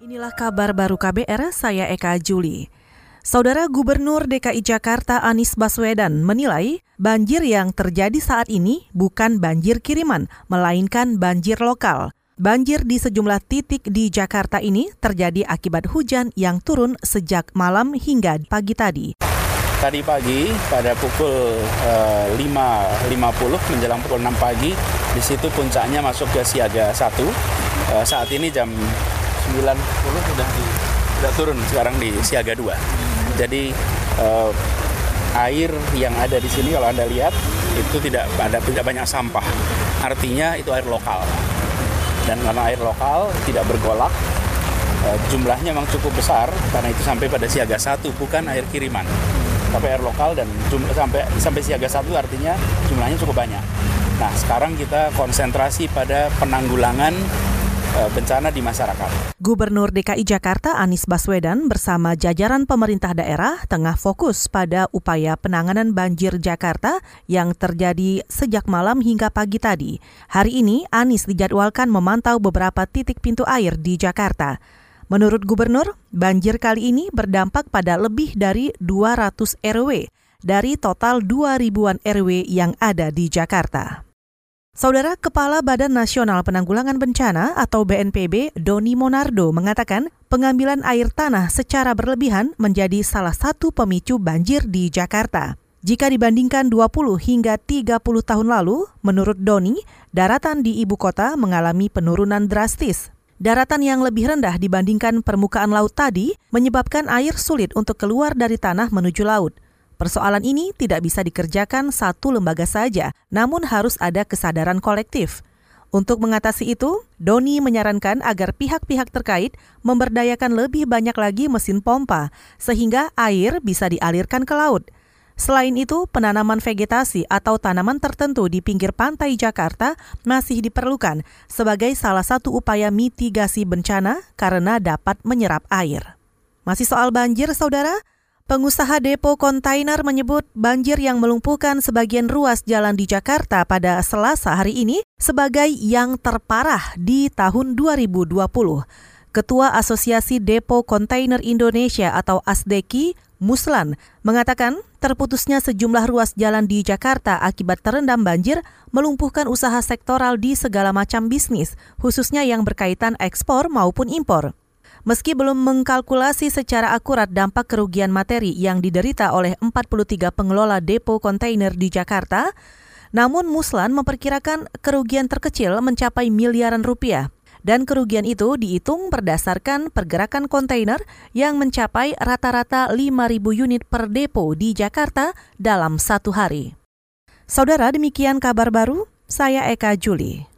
Inilah kabar baru KBR, saya Eka Juli. Saudara Gubernur DKI Jakarta Anies Baswedan menilai banjir yang terjadi saat ini bukan banjir kiriman, melainkan banjir lokal. Banjir di sejumlah titik di Jakarta ini terjadi akibat hujan yang turun sejak malam hingga pagi tadi. Tadi pagi pada pukul uh, 5.50 menjelang pukul 6 pagi, di situ puncaknya masuk ke siaga 1. Uh, saat ini jam 90 sudah di sudah turun sekarang di siaga 2. Jadi uh, air yang ada di sini kalau Anda lihat itu tidak ada tidak banyak sampah. Artinya itu air lokal. Dan karena air lokal tidak bergolak, uh, jumlahnya memang cukup besar karena itu sampai pada siaga satu bukan air kiriman. Tapi air lokal dan jumlah sampai sampai siaga satu artinya jumlahnya cukup banyak. Nah, sekarang kita konsentrasi pada penanggulangan bencana di masyarakat. Gubernur DKI Jakarta Anies Baswedan bersama jajaran pemerintah daerah tengah fokus pada upaya penanganan banjir Jakarta yang terjadi sejak malam hingga pagi tadi. Hari ini Anies dijadwalkan memantau beberapa titik pintu air di Jakarta. Menurut gubernur, banjir kali ini berdampak pada lebih dari 200 RW dari total 2 ribuan RW yang ada di Jakarta. Saudara Kepala Badan Nasional Penanggulangan Bencana atau BNPB, Doni Monardo, mengatakan pengambilan air tanah secara berlebihan menjadi salah satu pemicu banjir di Jakarta. Jika dibandingkan 20 hingga 30 tahun lalu, menurut Doni, daratan di ibu kota mengalami penurunan drastis. Daratan yang lebih rendah dibandingkan permukaan laut tadi menyebabkan air sulit untuk keluar dari tanah menuju laut. Persoalan ini tidak bisa dikerjakan satu lembaga saja, namun harus ada kesadaran kolektif. Untuk mengatasi itu, Doni menyarankan agar pihak-pihak terkait memberdayakan lebih banyak lagi mesin pompa, sehingga air bisa dialirkan ke laut. Selain itu, penanaman vegetasi atau tanaman tertentu di pinggir pantai Jakarta masih diperlukan sebagai salah satu upaya mitigasi bencana karena dapat menyerap air. Masih soal banjir, saudara? Pengusaha depo kontainer menyebut banjir yang melumpuhkan sebagian ruas jalan di Jakarta pada Selasa hari ini sebagai yang terparah di tahun 2020. Ketua Asosiasi Depo Kontainer Indonesia atau ASDEKI, Muslan, mengatakan terputusnya sejumlah ruas jalan di Jakarta akibat terendam banjir melumpuhkan usaha sektoral di segala macam bisnis, khususnya yang berkaitan ekspor maupun impor. Meski belum mengkalkulasi secara akurat dampak kerugian materi yang diderita oleh 43 pengelola depo kontainer di Jakarta, namun Muslan memperkirakan kerugian terkecil mencapai miliaran rupiah. Dan kerugian itu dihitung berdasarkan pergerakan kontainer yang mencapai rata-rata 5.000 unit per depo di Jakarta dalam satu hari. Saudara, demikian kabar baru. Saya Eka Juli.